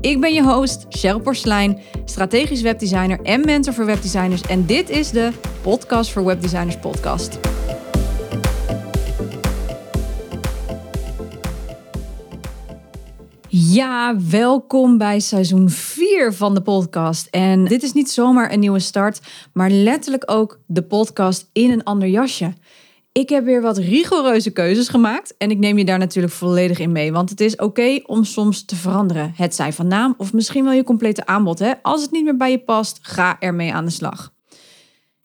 Ik ben je host, Cheryl Porslein, strategisch webdesigner en mentor voor webdesigners. En dit is de Podcast voor Webdesigners podcast. Ja, welkom bij seizoen 4 van de podcast. En dit is niet zomaar een nieuwe start, maar letterlijk ook de podcast in een ander jasje. Ik heb weer wat rigoureuze keuzes gemaakt en ik neem je daar natuurlijk volledig in mee. Want het is oké om soms te veranderen. Het zijn van naam of misschien wel je complete aanbod. Hè? Als het niet meer bij je past, ga ermee aan de slag.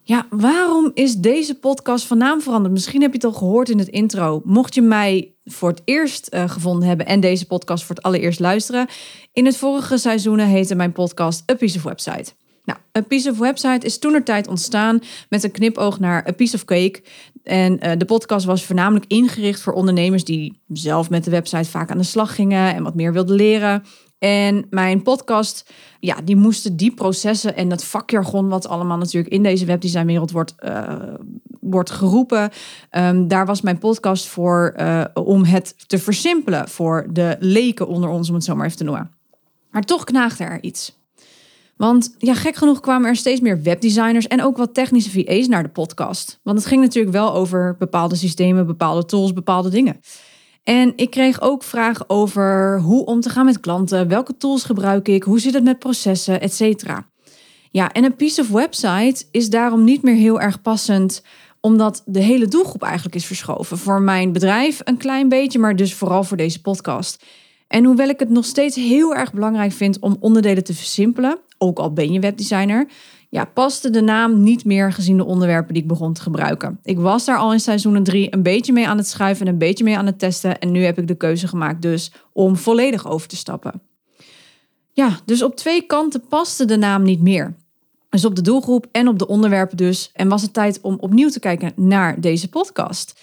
Ja, waarom is deze podcast van naam veranderd? Misschien heb je het al gehoord in het intro. Mocht je mij voor het eerst uh, gevonden hebben en deze podcast voor het allereerst luisteren. In het vorige seizoen heette mijn podcast A Piece of Website. Nou, A Piece of Website is tijd ontstaan met een knipoog naar A Piece of Cake. En uh, de podcast was voornamelijk ingericht voor ondernemers die zelf met de website vaak aan de slag gingen en wat meer wilden leren. En mijn podcast, ja, die moesten die processen en dat vakjargon, wat allemaal natuurlijk in deze webdesignwereld wordt, uh, wordt geroepen. Um, daar was mijn podcast voor uh, om het te versimpelen voor de leken onder ons, om het zo maar even te noemen. Maar toch knaagde er iets. Want ja, gek genoeg kwamen er steeds meer webdesigners en ook wat technische VA's naar de podcast. Want het ging natuurlijk wel over bepaalde systemen, bepaalde tools, bepaalde dingen. En ik kreeg ook vragen over hoe om te gaan met klanten, welke tools gebruik ik, hoe zit het met processen, et cetera. Ja, en een piece of website is daarom niet meer heel erg passend, omdat de hele doelgroep eigenlijk is verschoven. Voor mijn bedrijf een klein beetje, maar dus vooral voor deze podcast. En hoewel ik het nog steeds heel erg belangrijk vind om onderdelen te versimpelen, ook al ben je webdesigner, ja, paste de naam niet meer gezien de onderwerpen die ik begon te gebruiken. Ik was daar al in seizoen 3 een beetje mee aan het schuiven en een beetje mee aan het testen. En nu heb ik de keuze gemaakt dus om volledig over te stappen. Ja, dus op twee kanten paste de naam niet meer. Dus op de doelgroep en op de onderwerpen dus. En was het tijd om opnieuw te kijken naar deze podcast.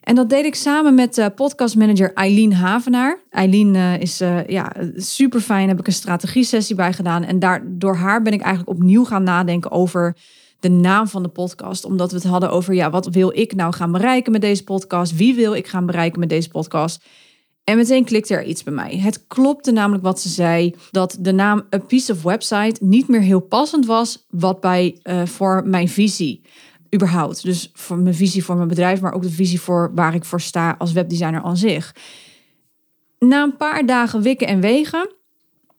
En dat deed ik samen met uh, podcastmanager Eileen Havenaar. Eileen uh, is uh, ja, super fijn, heb ik een strategie-sessie bij gedaan. En daar, door haar ben ik eigenlijk opnieuw gaan nadenken over de naam van de podcast. Omdat we het hadden over, ja, wat wil ik nou gaan bereiken met deze podcast? Wie wil ik gaan bereiken met deze podcast? En meteen klikte er iets bij mij. Het klopte namelijk wat ze zei, dat de naam A Piece of Website niet meer heel passend was wat bij, voor mijn visie überhaupt. Dus voor mijn visie voor mijn bedrijf, maar ook de visie voor waar ik voor sta als webdesigner aan zich. Na een paar dagen wikken en wegen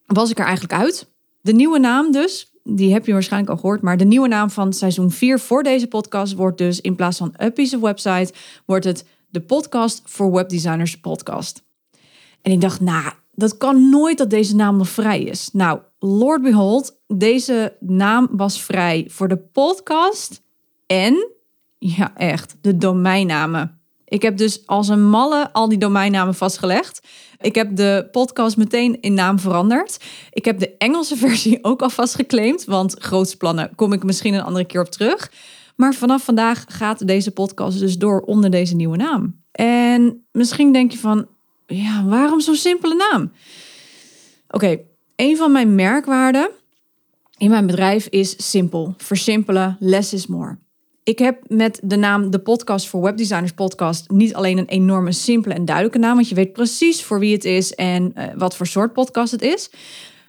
was ik er eigenlijk uit. De nieuwe naam dus, die heb je waarschijnlijk al gehoord, maar de nieuwe naam van seizoen 4 voor deze podcast wordt dus in plaats van A Piece Website, wordt het de podcast voor webdesigners podcast. En ik dacht, nou, dat kan nooit dat deze naam nog vrij is. Nou, Lord Behold, deze naam was vrij voor de podcast en, ja echt, de domeinnamen. Ik heb dus als een malle al die domeinnamen vastgelegd. Ik heb de podcast meteen in naam veranderd. Ik heb de Engelse versie ook al vastgeclaimd, want grootste plannen kom ik misschien een andere keer op terug. Maar vanaf vandaag gaat deze podcast dus door onder deze nieuwe naam. En misschien denk je van, ja, waarom zo'n simpele naam? Oké, een van mijn merkwaarden in mijn bedrijf is simpel. Versimpelen, less is more. Ik heb met de naam de podcast voor webdesigners podcast niet alleen een enorme simpele en duidelijke naam, want je weet precies voor wie het is en uh, wat voor soort podcast het is.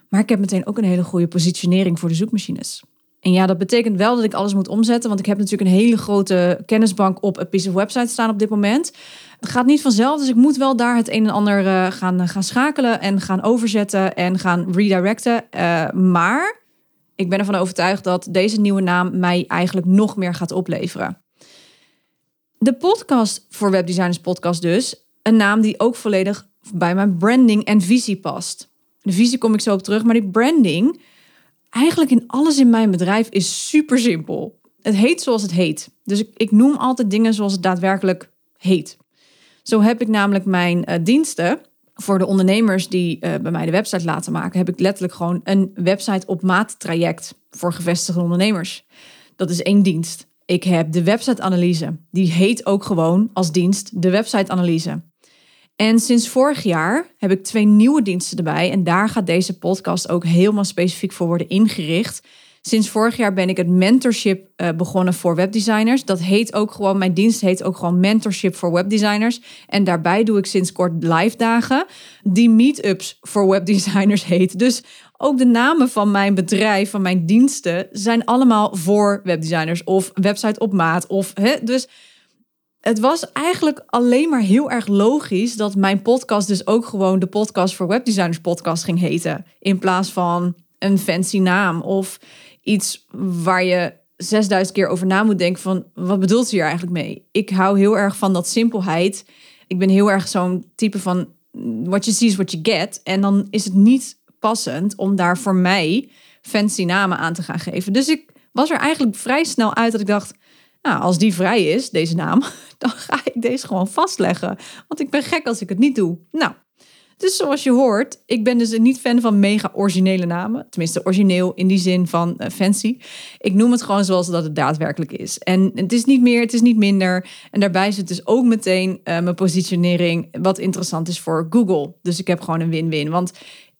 Maar ik heb meteen ook een hele goede positionering voor de zoekmachines. En ja, dat betekent wel dat ik alles moet omzetten, want ik heb natuurlijk een hele grote kennisbank op een piece of website staan op dit moment. Het gaat niet vanzelf, dus ik moet wel daar het een en ander uh, gaan, gaan schakelen en gaan overzetten en gaan redirecten. Maar ik ben ervan overtuigd dat deze nieuwe naam mij eigenlijk nog meer gaat opleveren. De podcast voor Webdesigners Podcast dus, een naam die ook volledig bij mijn branding en visie past. De visie kom ik zo op terug, maar die branding, eigenlijk in alles in mijn bedrijf is super simpel. Het heet zoals het heet. Dus ik, ik noem altijd dingen zoals het daadwerkelijk heet. Zo heb ik namelijk mijn uh, diensten voor de ondernemers die uh, bij mij de website laten maken, heb ik letterlijk gewoon een website op maat traject voor gevestigde ondernemers. Dat is één dienst. Ik heb de website-analyse. Die heet ook gewoon als dienst de website-analyse. En sinds vorig jaar heb ik twee nieuwe diensten erbij. En daar gaat deze podcast ook helemaal specifiek voor worden ingericht. Sinds vorig jaar ben ik het mentorship uh, begonnen voor webdesigners. Dat heet ook gewoon, mijn dienst heet ook gewoon mentorship voor webdesigners. En daarbij doe ik sinds kort live dagen die meetups voor webdesigners heet. Dus ook de namen van mijn bedrijf, van mijn diensten, zijn allemaal voor webdesigners of website op maat. Of, hè, dus het was eigenlijk alleen maar heel erg logisch dat mijn podcast dus ook gewoon de podcast voor webdesigners podcast ging heten. In plaats van een fancy naam of iets waar je 6000 keer over na moet denken van wat bedoelt ze hier eigenlijk mee? Ik hou heel erg van dat simpelheid. Ik ben heel erg zo'n type van what you see is what you get. En dan is het niet passend om daar voor mij fancy namen aan te gaan geven. Dus ik was er eigenlijk vrij snel uit dat ik dacht, nou, als die vrij is, deze naam, dan ga ik deze gewoon vastleggen. Want ik ben gek als ik het niet doe. Nou, dus zoals je hoort, ik ben dus niet fan van mega originele namen. Tenminste, origineel in die zin van uh, fancy. Ik noem het gewoon zoals dat het daadwerkelijk is. En het is niet meer, het is niet minder. En daarbij zit dus ook meteen uh, mijn positionering, wat interessant is voor Google. Dus ik heb gewoon een win-win. Want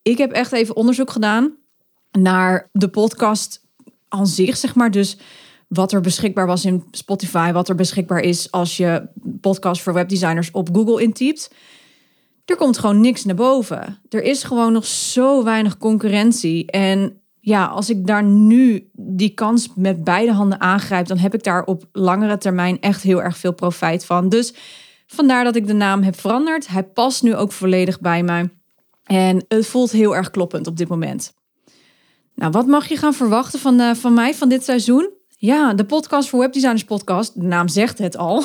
ik heb echt even onderzoek gedaan naar de podcast aan zich, zeg maar. Dus wat er beschikbaar was in Spotify, wat er beschikbaar is als je podcast voor webdesigners op Google intypt er komt gewoon niks naar boven. Er is gewoon nog zo weinig concurrentie. En ja, als ik daar nu die kans met beide handen aangrijp, dan heb ik daar op langere termijn echt heel erg veel profijt van. Dus vandaar dat ik de naam heb veranderd. Hij past nu ook volledig bij mij. En het voelt heel erg kloppend op dit moment. Nou, wat mag je gaan verwachten van, uh, van mij van dit seizoen? Ja, de podcast voor Webdesigners Podcast. De naam zegt het al.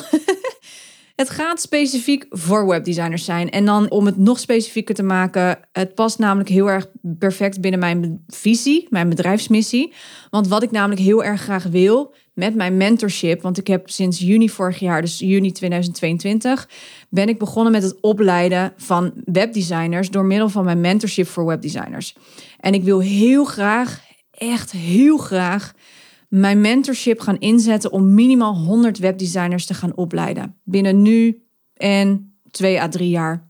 Het gaat specifiek voor webdesigners zijn. En dan om het nog specifieker te maken, het past namelijk heel erg perfect binnen mijn visie, mijn bedrijfsmissie. Want wat ik namelijk heel erg graag wil met mijn mentorship, want ik heb sinds juni vorig jaar, dus juni 2022, ben ik begonnen met het opleiden van webdesigners door middel van mijn mentorship voor webdesigners. En ik wil heel graag, echt heel graag mijn mentorship gaan inzetten om minimaal 100 webdesigners te gaan opleiden. Binnen nu en 2 à 3 jaar.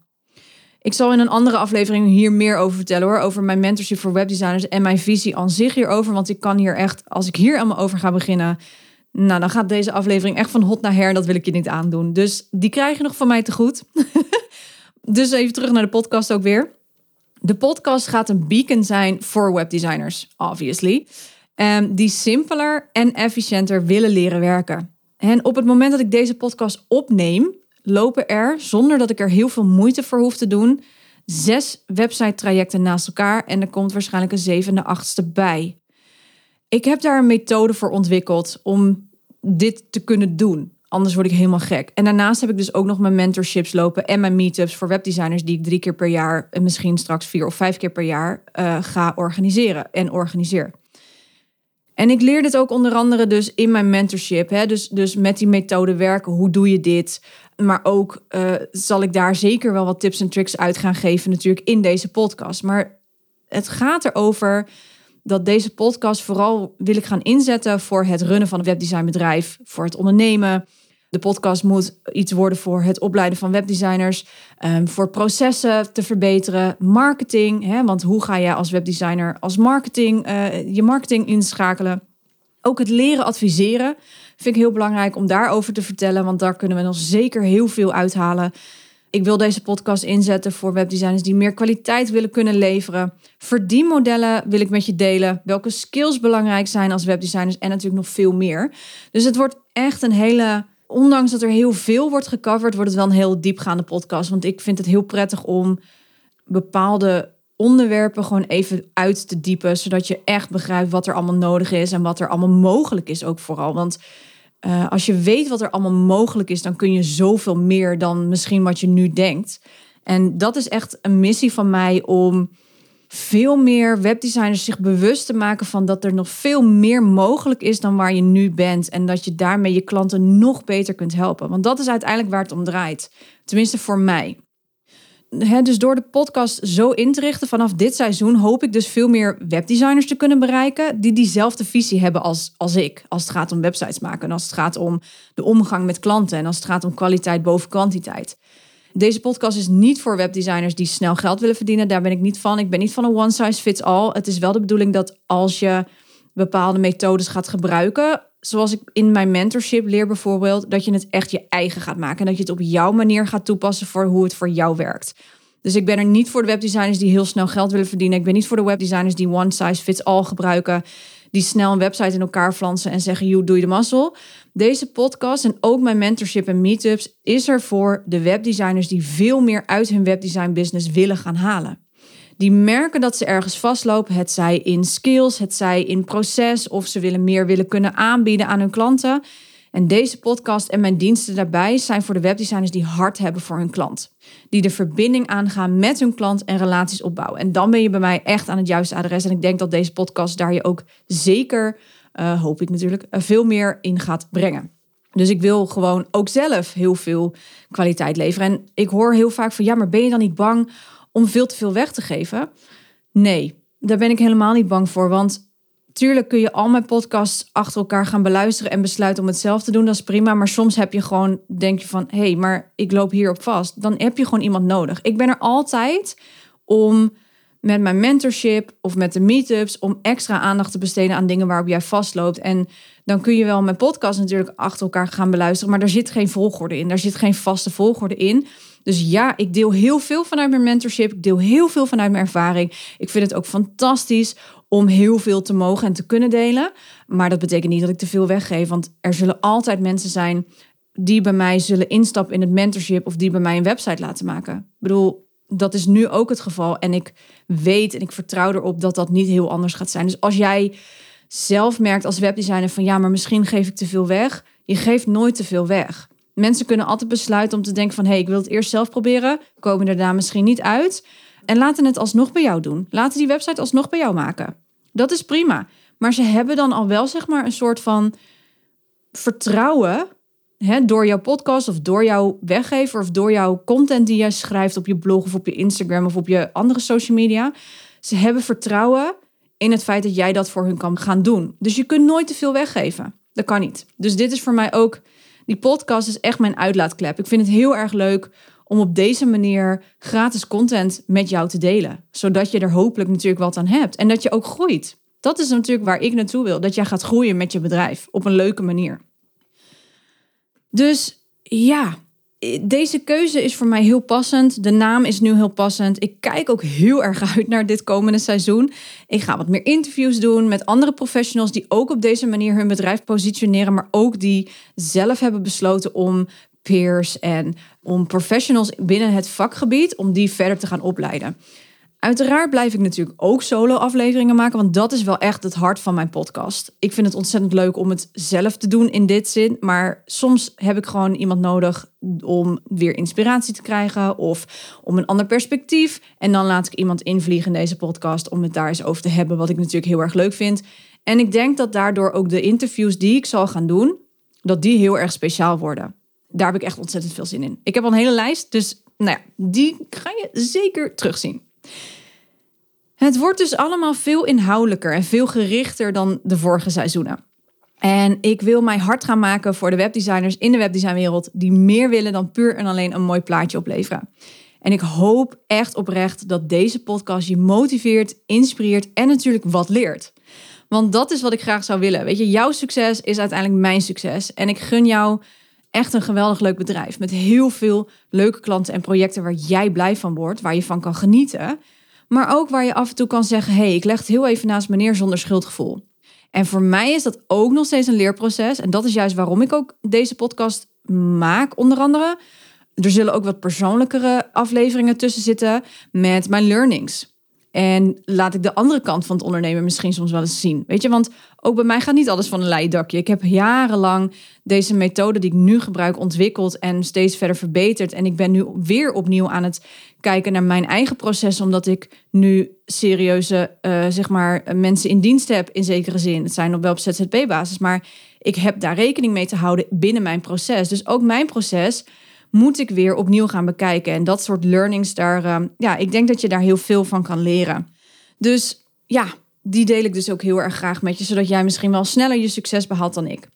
Ik zal in een andere aflevering hier meer over vertellen hoor. Over mijn mentorship voor webdesigners en mijn visie aan zich hierover. Want ik kan hier echt, als ik hier allemaal over ga beginnen. Nou, dan gaat deze aflevering echt van hot naar her. Dat wil ik je niet aandoen. Dus die krijg je nog van mij te goed. dus even terug naar de podcast ook weer. De podcast gaat een beacon zijn voor webdesigners, obviously. Um, die simpeler en efficiënter willen leren werken. En op het moment dat ik deze podcast opneem, lopen er, zonder dat ik er heel veel moeite voor hoef te doen, zes website trajecten naast elkaar en er komt waarschijnlijk een zevende, achtste bij. Ik heb daar een methode voor ontwikkeld om dit te kunnen doen. Anders word ik helemaal gek. En daarnaast heb ik dus ook nog mijn mentorships lopen en mijn meetups voor webdesigners die ik drie keer per jaar en misschien straks vier of vijf keer per jaar uh, ga organiseren en organiseer. En ik leer dit ook onder andere dus in mijn mentorship. Hè? Dus, dus met die methode werken. Hoe doe je dit? Maar ook uh, zal ik daar zeker wel wat tips en tricks uit gaan geven natuurlijk in deze podcast. Maar het gaat erover dat deze podcast vooral wil ik gaan inzetten voor het runnen van een webdesignbedrijf, voor het ondernemen, de podcast moet iets worden voor het opleiden van webdesigners, um, voor processen te verbeteren, marketing. Hè, want hoe ga je als webdesigner als marketing uh, je marketing inschakelen? Ook het leren adviseren vind ik heel belangrijk om daarover te vertellen, want daar kunnen we nog zeker heel veel uithalen. Ik wil deze podcast inzetten voor webdesigners die meer kwaliteit willen kunnen leveren. Verdienmodellen wil ik met je delen. Welke skills belangrijk zijn als webdesigners en natuurlijk nog veel meer. Dus het wordt echt een hele ondanks dat er heel veel wordt gecoverd, wordt het wel een heel diepgaande podcast. Want ik vind het heel prettig om bepaalde onderwerpen gewoon even uit te diepen, zodat je echt begrijpt wat er allemaal nodig is en wat er allemaal mogelijk is ook vooral. Want uh, als je weet wat er allemaal mogelijk is, dan kun je zoveel meer dan misschien wat je nu denkt. En dat is echt een missie van mij om veel meer webdesigners zich bewust te maken van dat er nog veel meer mogelijk is dan waar je nu bent. En dat je daarmee je klanten nog beter kunt helpen. Want dat is uiteindelijk waar het om draait. Tenminste voor mij. dus door de podcast zo in te richten vanaf dit seizoen hoop ik dus veel meer webdesigners te kunnen bereiken die diezelfde visie hebben als, als ik. Als het gaat om websites maken en als het gaat om de omgang met klanten en als het gaat om kwaliteit boven kwantiteit. Deze podcast is niet voor webdesigners die snel geld willen verdienen. Daar ben ik niet van. Ik ben niet van een one size fits all. Het is wel de bedoeling dat als je bepaalde methodes gaat gebruiken, zoals ik in mijn mentorship leer bijvoorbeeld, dat je het echt je eigen gaat maken en dat je het op jouw manier gaat toepassen voor hoe het voor jou werkt. Dus ik ben er niet voor de webdesigners die heel snel geld willen verdienen. Ik ben niet voor de webdesigners die one size fits all gebruiken, die snel een website in elkaar flansen en zeggen, joh, doe je de mazzel. Deze podcast en ook mijn mentorship en meetups is er voor de webdesigners die veel meer uit hun webdesign business willen gaan halen die merken dat ze ergens vastlopen, het zij in skills, het zij in proces of ze willen meer willen kunnen aanbieden aan hun klanten. En deze podcast en mijn diensten daarbij zijn voor de webdesigners die hard hebben voor hun klant. Die de verbinding aangaan met hun klant en relaties opbouwen. En dan ben je bij mij echt aan het juiste adres. En ik denk dat deze podcast daar je ook zeker, uh, hoop ik natuurlijk, uh, veel meer in gaat brengen. Dus ik wil gewoon ook zelf heel veel kwaliteit leveren. En ik hoor heel vaak van ja, maar ben je dan niet bang om veel te veel weg te geven? Nee, daar ben ik helemaal niet bang voor. Want tuurlijk kun je al mijn podcasts achter elkaar gaan beluisteren en besluiten om het zelf te doen. Dat is prima. Maar soms heb je gewoon, denk je van, hé, hey, maar ik loop hierop vast. Dan heb je gewoon iemand nodig. Ik ben er altijd om met mijn mentorship of met de meetups om extra aandacht te besteden aan dingen waarop jij vastloopt. En dan kun je wel mijn podcast natuurlijk achter elkaar gaan beluisteren, maar daar zit geen volgorde in. Daar zit geen vaste volgorde in. Dus ja, ik deel heel veel vanuit mijn mentorship. Ik deel heel veel vanuit mijn ervaring. Ik vind het ook fantastisch om heel veel te mogen en te kunnen delen. Maar dat betekent niet dat ik te veel weggeef. Want er zullen altijd mensen zijn die bij mij zullen instappen in het mentorship of die bij mij een website laten maken. Ik bedoel, dat is nu ook het geval. En ik weet en ik vertrouw erop dat dat niet heel anders gaat zijn. Dus als jij zelf merkt als webdesigner van ja, maar misschien geef ik te veel weg. Je geeft nooit te veel weg. Mensen kunnen altijd besluiten om te denken van... hé, hey, ik wil het eerst zelf proberen. Komen er daar misschien niet uit. En laten het alsnog bij jou doen. Laten die website alsnog bij jou maken. Dat is prima. Maar ze hebben dan al wel zeg maar een soort van vertrouwen... Hè, door jouw podcast of door jouw weggever... of door jouw content die jij schrijft op je blog of op je Instagram... of op je andere social media. Ze hebben vertrouwen in het feit dat jij dat voor hun kan gaan doen. Dus je kunt nooit te veel weggeven. Dat kan niet. Dus dit is voor mij ook die podcast is echt mijn uitlaatklep. Ik vind het heel erg leuk om op deze manier gratis content met jou te delen. Zodat je er hopelijk natuurlijk wat aan hebt. En dat je ook groeit. Dat is natuurlijk waar ik naartoe wil. Dat jij gaat groeien met je bedrijf op een leuke manier. Dus ja, deze keuze is voor mij heel passend. De naam is nu heel passend. Ik kijk ook heel erg uit naar dit komende seizoen. Ik ga wat meer interviews doen met andere professionals die ook op deze manier hun bedrijf positioneren, maar ook die zelf hebben besloten om peers en om professionals binnen het vakgebied om die verder te gaan opleiden. Uiteraard blijf ik natuurlijk ook solo-afleveringen maken, want dat is wel echt het hart van mijn podcast. Ik vind het ontzettend leuk om het zelf te doen in dit zin, maar soms heb ik gewoon iemand nodig om weer inspiratie te krijgen of om een ander perspectief. En dan laat ik iemand invliegen in deze podcast om het daar eens over te hebben, wat ik natuurlijk heel erg leuk vind. En ik denk dat daardoor ook de interviews die ik zal gaan doen, dat die heel erg speciaal worden. Daar heb ik echt ontzettend veel zin in. Ik heb al een hele lijst, dus nou ja, die ga je zeker terugzien. Het wordt dus allemaal veel inhoudelijker en veel gerichter dan de vorige seizoenen. En ik wil mij hard gaan maken voor de webdesigners in de webdesignwereld die meer willen dan puur en alleen een mooi plaatje opleveren. En ik hoop echt oprecht dat deze podcast je motiveert, inspireert en natuurlijk wat leert. Want dat is wat ik graag zou willen. Weet je, jouw succes is uiteindelijk mijn succes. En ik gun jou echt een geweldig leuk bedrijf met heel veel leuke klanten en projecten waar jij blij van wordt, waar je van kan genieten. Maar ook waar je af en toe kan zeggen: hé, hey, ik leg het heel even naast meneer zonder schuldgevoel. En voor mij is dat ook nog steeds een leerproces. En dat is juist waarom ik ook deze podcast maak, onder andere. Er zullen ook wat persoonlijkere afleveringen tussen zitten met mijn learnings. En laat ik de andere kant van het ondernemen misschien soms wel eens zien. Weet je, want ook bij mij gaat niet alles van een leien dakje. Ik heb jarenlang deze methode die ik nu gebruik ontwikkeld en steeds verder verbeterd. En ik ben nu weer opnieuw aan het kijken naar mijn eigen proces, omdat ik nu serieuze, uh, zeg maar, mensen in dienst heb in zekere zin. Het zijn nog wel op ZZP-basis, maar ik heb daar rekening mee te houden binnen mijn proces. Dus ook mijn proces moet ik weer opnieuw gaan bekijken. En dat soort learnings, daar, uh, ja, ik denk dat je daar heel veel van kan leren. Dus ja, die deel ik dus ook heel erg graag met je, zodat jij misschien wel sneller je succes behaalt dan ik.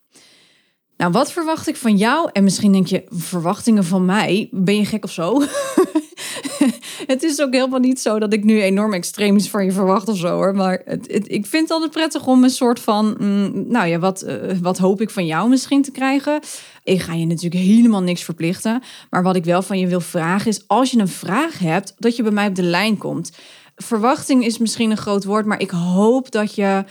Nou, wat verwacht ik van jou? En misschien denk je, verwachtingen van mij? Ben je gek of zo? het is ook helemaal niet zo dat ik nu enorm extreem is van je verwacht of zo hoor. Maar ik vind het altijd prettig om een soort van, mm, nou ja, wat, uh, wat hoop ik van jou misschien te krijgen. Ik ga je natuurlijk helemaal niks verplichten. Maar wat ik wel van je wil vragen is, als je een vraag hebt, dat je bij mij op de lijn komt. Verwachting is misschien een groot woord, maar ik hoop dat je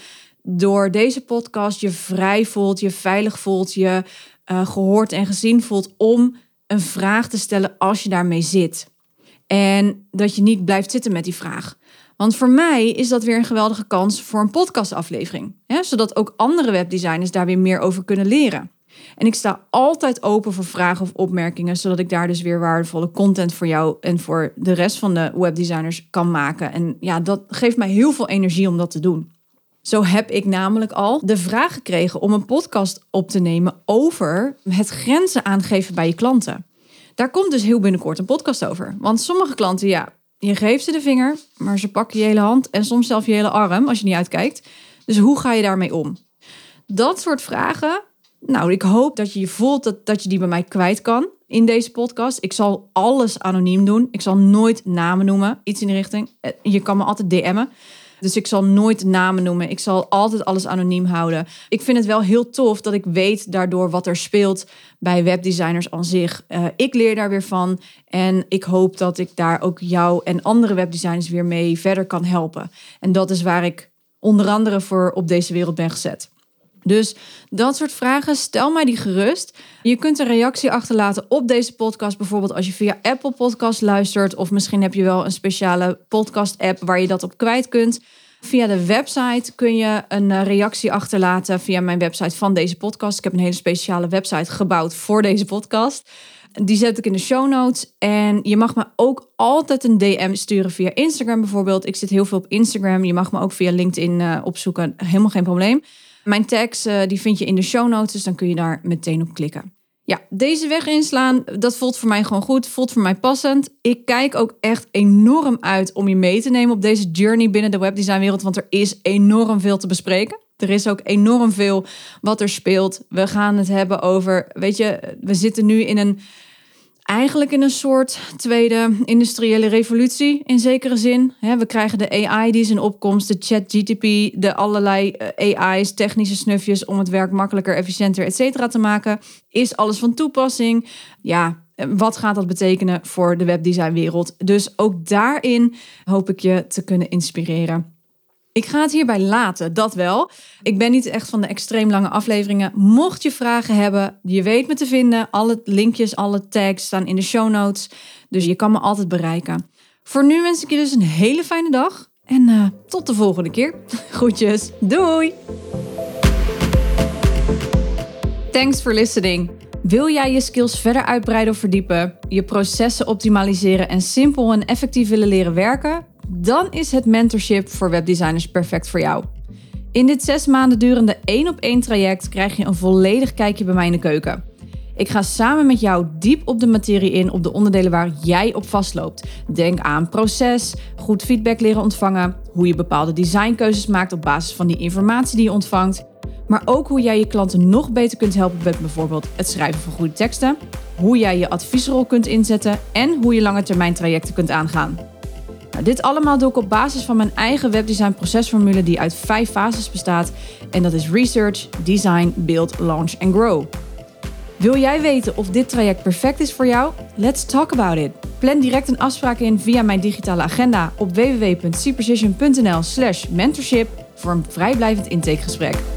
door deze podcast je vrij voelt, je veilig voelt, je uh, gehoord en gezien voelt om een vraag te stellen als je daarmee zit. En dat je niet blijft zitten met die vraag. Want voor mij is dat weer een geweldige kans voor een podcastaflevering. Hè? Zodat ook andere webdesigners daar weer meer over kunnen leren. En ik sta altijd open voor vragen of opmerkingen, zodat ik daar dus weer waardevolle content voor jou en voor de rest van de webdesigners kan maken. En ja, dat geeft mij heel veel energie om dat te doen. Zo heb ik namelijk al de vraag gekregen om een podcast op te nemen over het grenzen aangeven bij je klanten. Daar komt dus heel binnenkort een podcast over. Want sommige klanten, ja, je geeft ze de vinger, maar ze pakken je hele hand en soms zelf je hele arm als je niet uitkijkt. Dus hoe ga je daarmee om? Dat soort vragen, nou, ik hoop dat je je voelt dat, dat je die bij mij kwijt kan in deze podcast. Ik zal alles anoniem doen. Ik zal nooit namen noemen, iets in die richting. Eh, je kan me altijd DM'en. Dus ik zal nooit namen noemen. Ik zal altijd alles anoniem houden. Ik vind het wel heel tof dat ik weet daardoor wat er speelt bij webdesigners aan zich. Uh, ik leer daar weer van. En ik hoop dat ik daar ook jou en andere webdesigners weer mee verder kan helpen. En dat is waar ik onder andere voor op deze wereld ben gezet. Dus dat soort vragen, stel mij die gerust. Je kunt een reactie achterlaten op deze podcast, bijvoorbeeld als je via Apple Podcast luistert, of misschien heb je wel een speciale podcast-app waar je dat op kwijt kunt. Via de website kun je een eh, reactie achterlaten via mijn website van deze podcast. Ik heb een hele speciale website gebouwd voor deze podcast. Die zet ik in de show notes. En je mag me ook altijd een DM sturen via Instagram bijvoorbeeld. Ik zit heel veel op Instagram. Je mag me ook via LinkedIn uh, opzoeken. Helemaal geen probleem. Mijn tags uh, die vind je in de show notes, dus dan kun je daar meteen op klikken. Ja, deze weg inslaan, dat voelt voor mij gewoon goed, voelt voor mij passend. Ik kijk ook echt enorm uit om je mee te nemen op deze journey binnen de webdesignwereld, want er is enorm veel te bespreken. Er is ook enorm veel wat er speelt. We gaan het hebben over, weet je, we zitten nu in een eigenlijk in een soort tweede industriële revolutie in zekere zin. We krijgen de AI die is in opkomst, de chat GTP, de allerlei eh, AI's, technische snufjes om het werk makkelijker, efficiënter, et cetera te maken. Is alles van toepassing? Ja, wat gaat dat betekenen voor de webdesignwereld? Dus ook daarin hoop ik je te kunnen inspireren. Ik ga het hierbij laten, dat wel. Ik ben niet echt van de extreem lange afleveringen. Mocht je vragen hebben, je weet me te vinden. Alle linkjes, alle tags staan in de show notes. Dus je kan me altijd bereiken. Voor nu wens ik je dus een hele fijne dag. En uh, tot de volgende keer. Groetjes. Doei. Thanks for listening. Wil jij je skills verder uitbreiden of verdiepen, je processen optimaliseren en simpel en effectief willen leren werken? Dan is het mentorship voor webdesigners perfect voor jou. In dit zes maanden durende één op één traject krijg je een volledig kijkje bij mij in de keuken. Ik ga samen met jou diep op de materie in op de onderdelen waar jij op vastloopt. Denk aan proces, goed feedback leren ontvangen, hoe je bepaalde designkeuzes maakt op basis van die informatie die je ontvangt, maar ook hoe jij je klanten nog beter kunt helpen met bijvoorbeeld het schrijven van goede teksten, hoe jij je adviesrol kunt inzetten en hoe je lange termijn trajecten kunt aangaan. Nou, dit allemaal doe ik op basis van mijn eigen webdesign procesformule die uit vijf fases bestaat. En dat is research, design, build, launch en grow. Wil jij weten of dit traject perfect is voor jou? Let's talk about it. Plan direct een afspraak in via mijn digitale agenda op www.cprecision.nl/slash mentorship voor een vrijblijvend intakegesprek.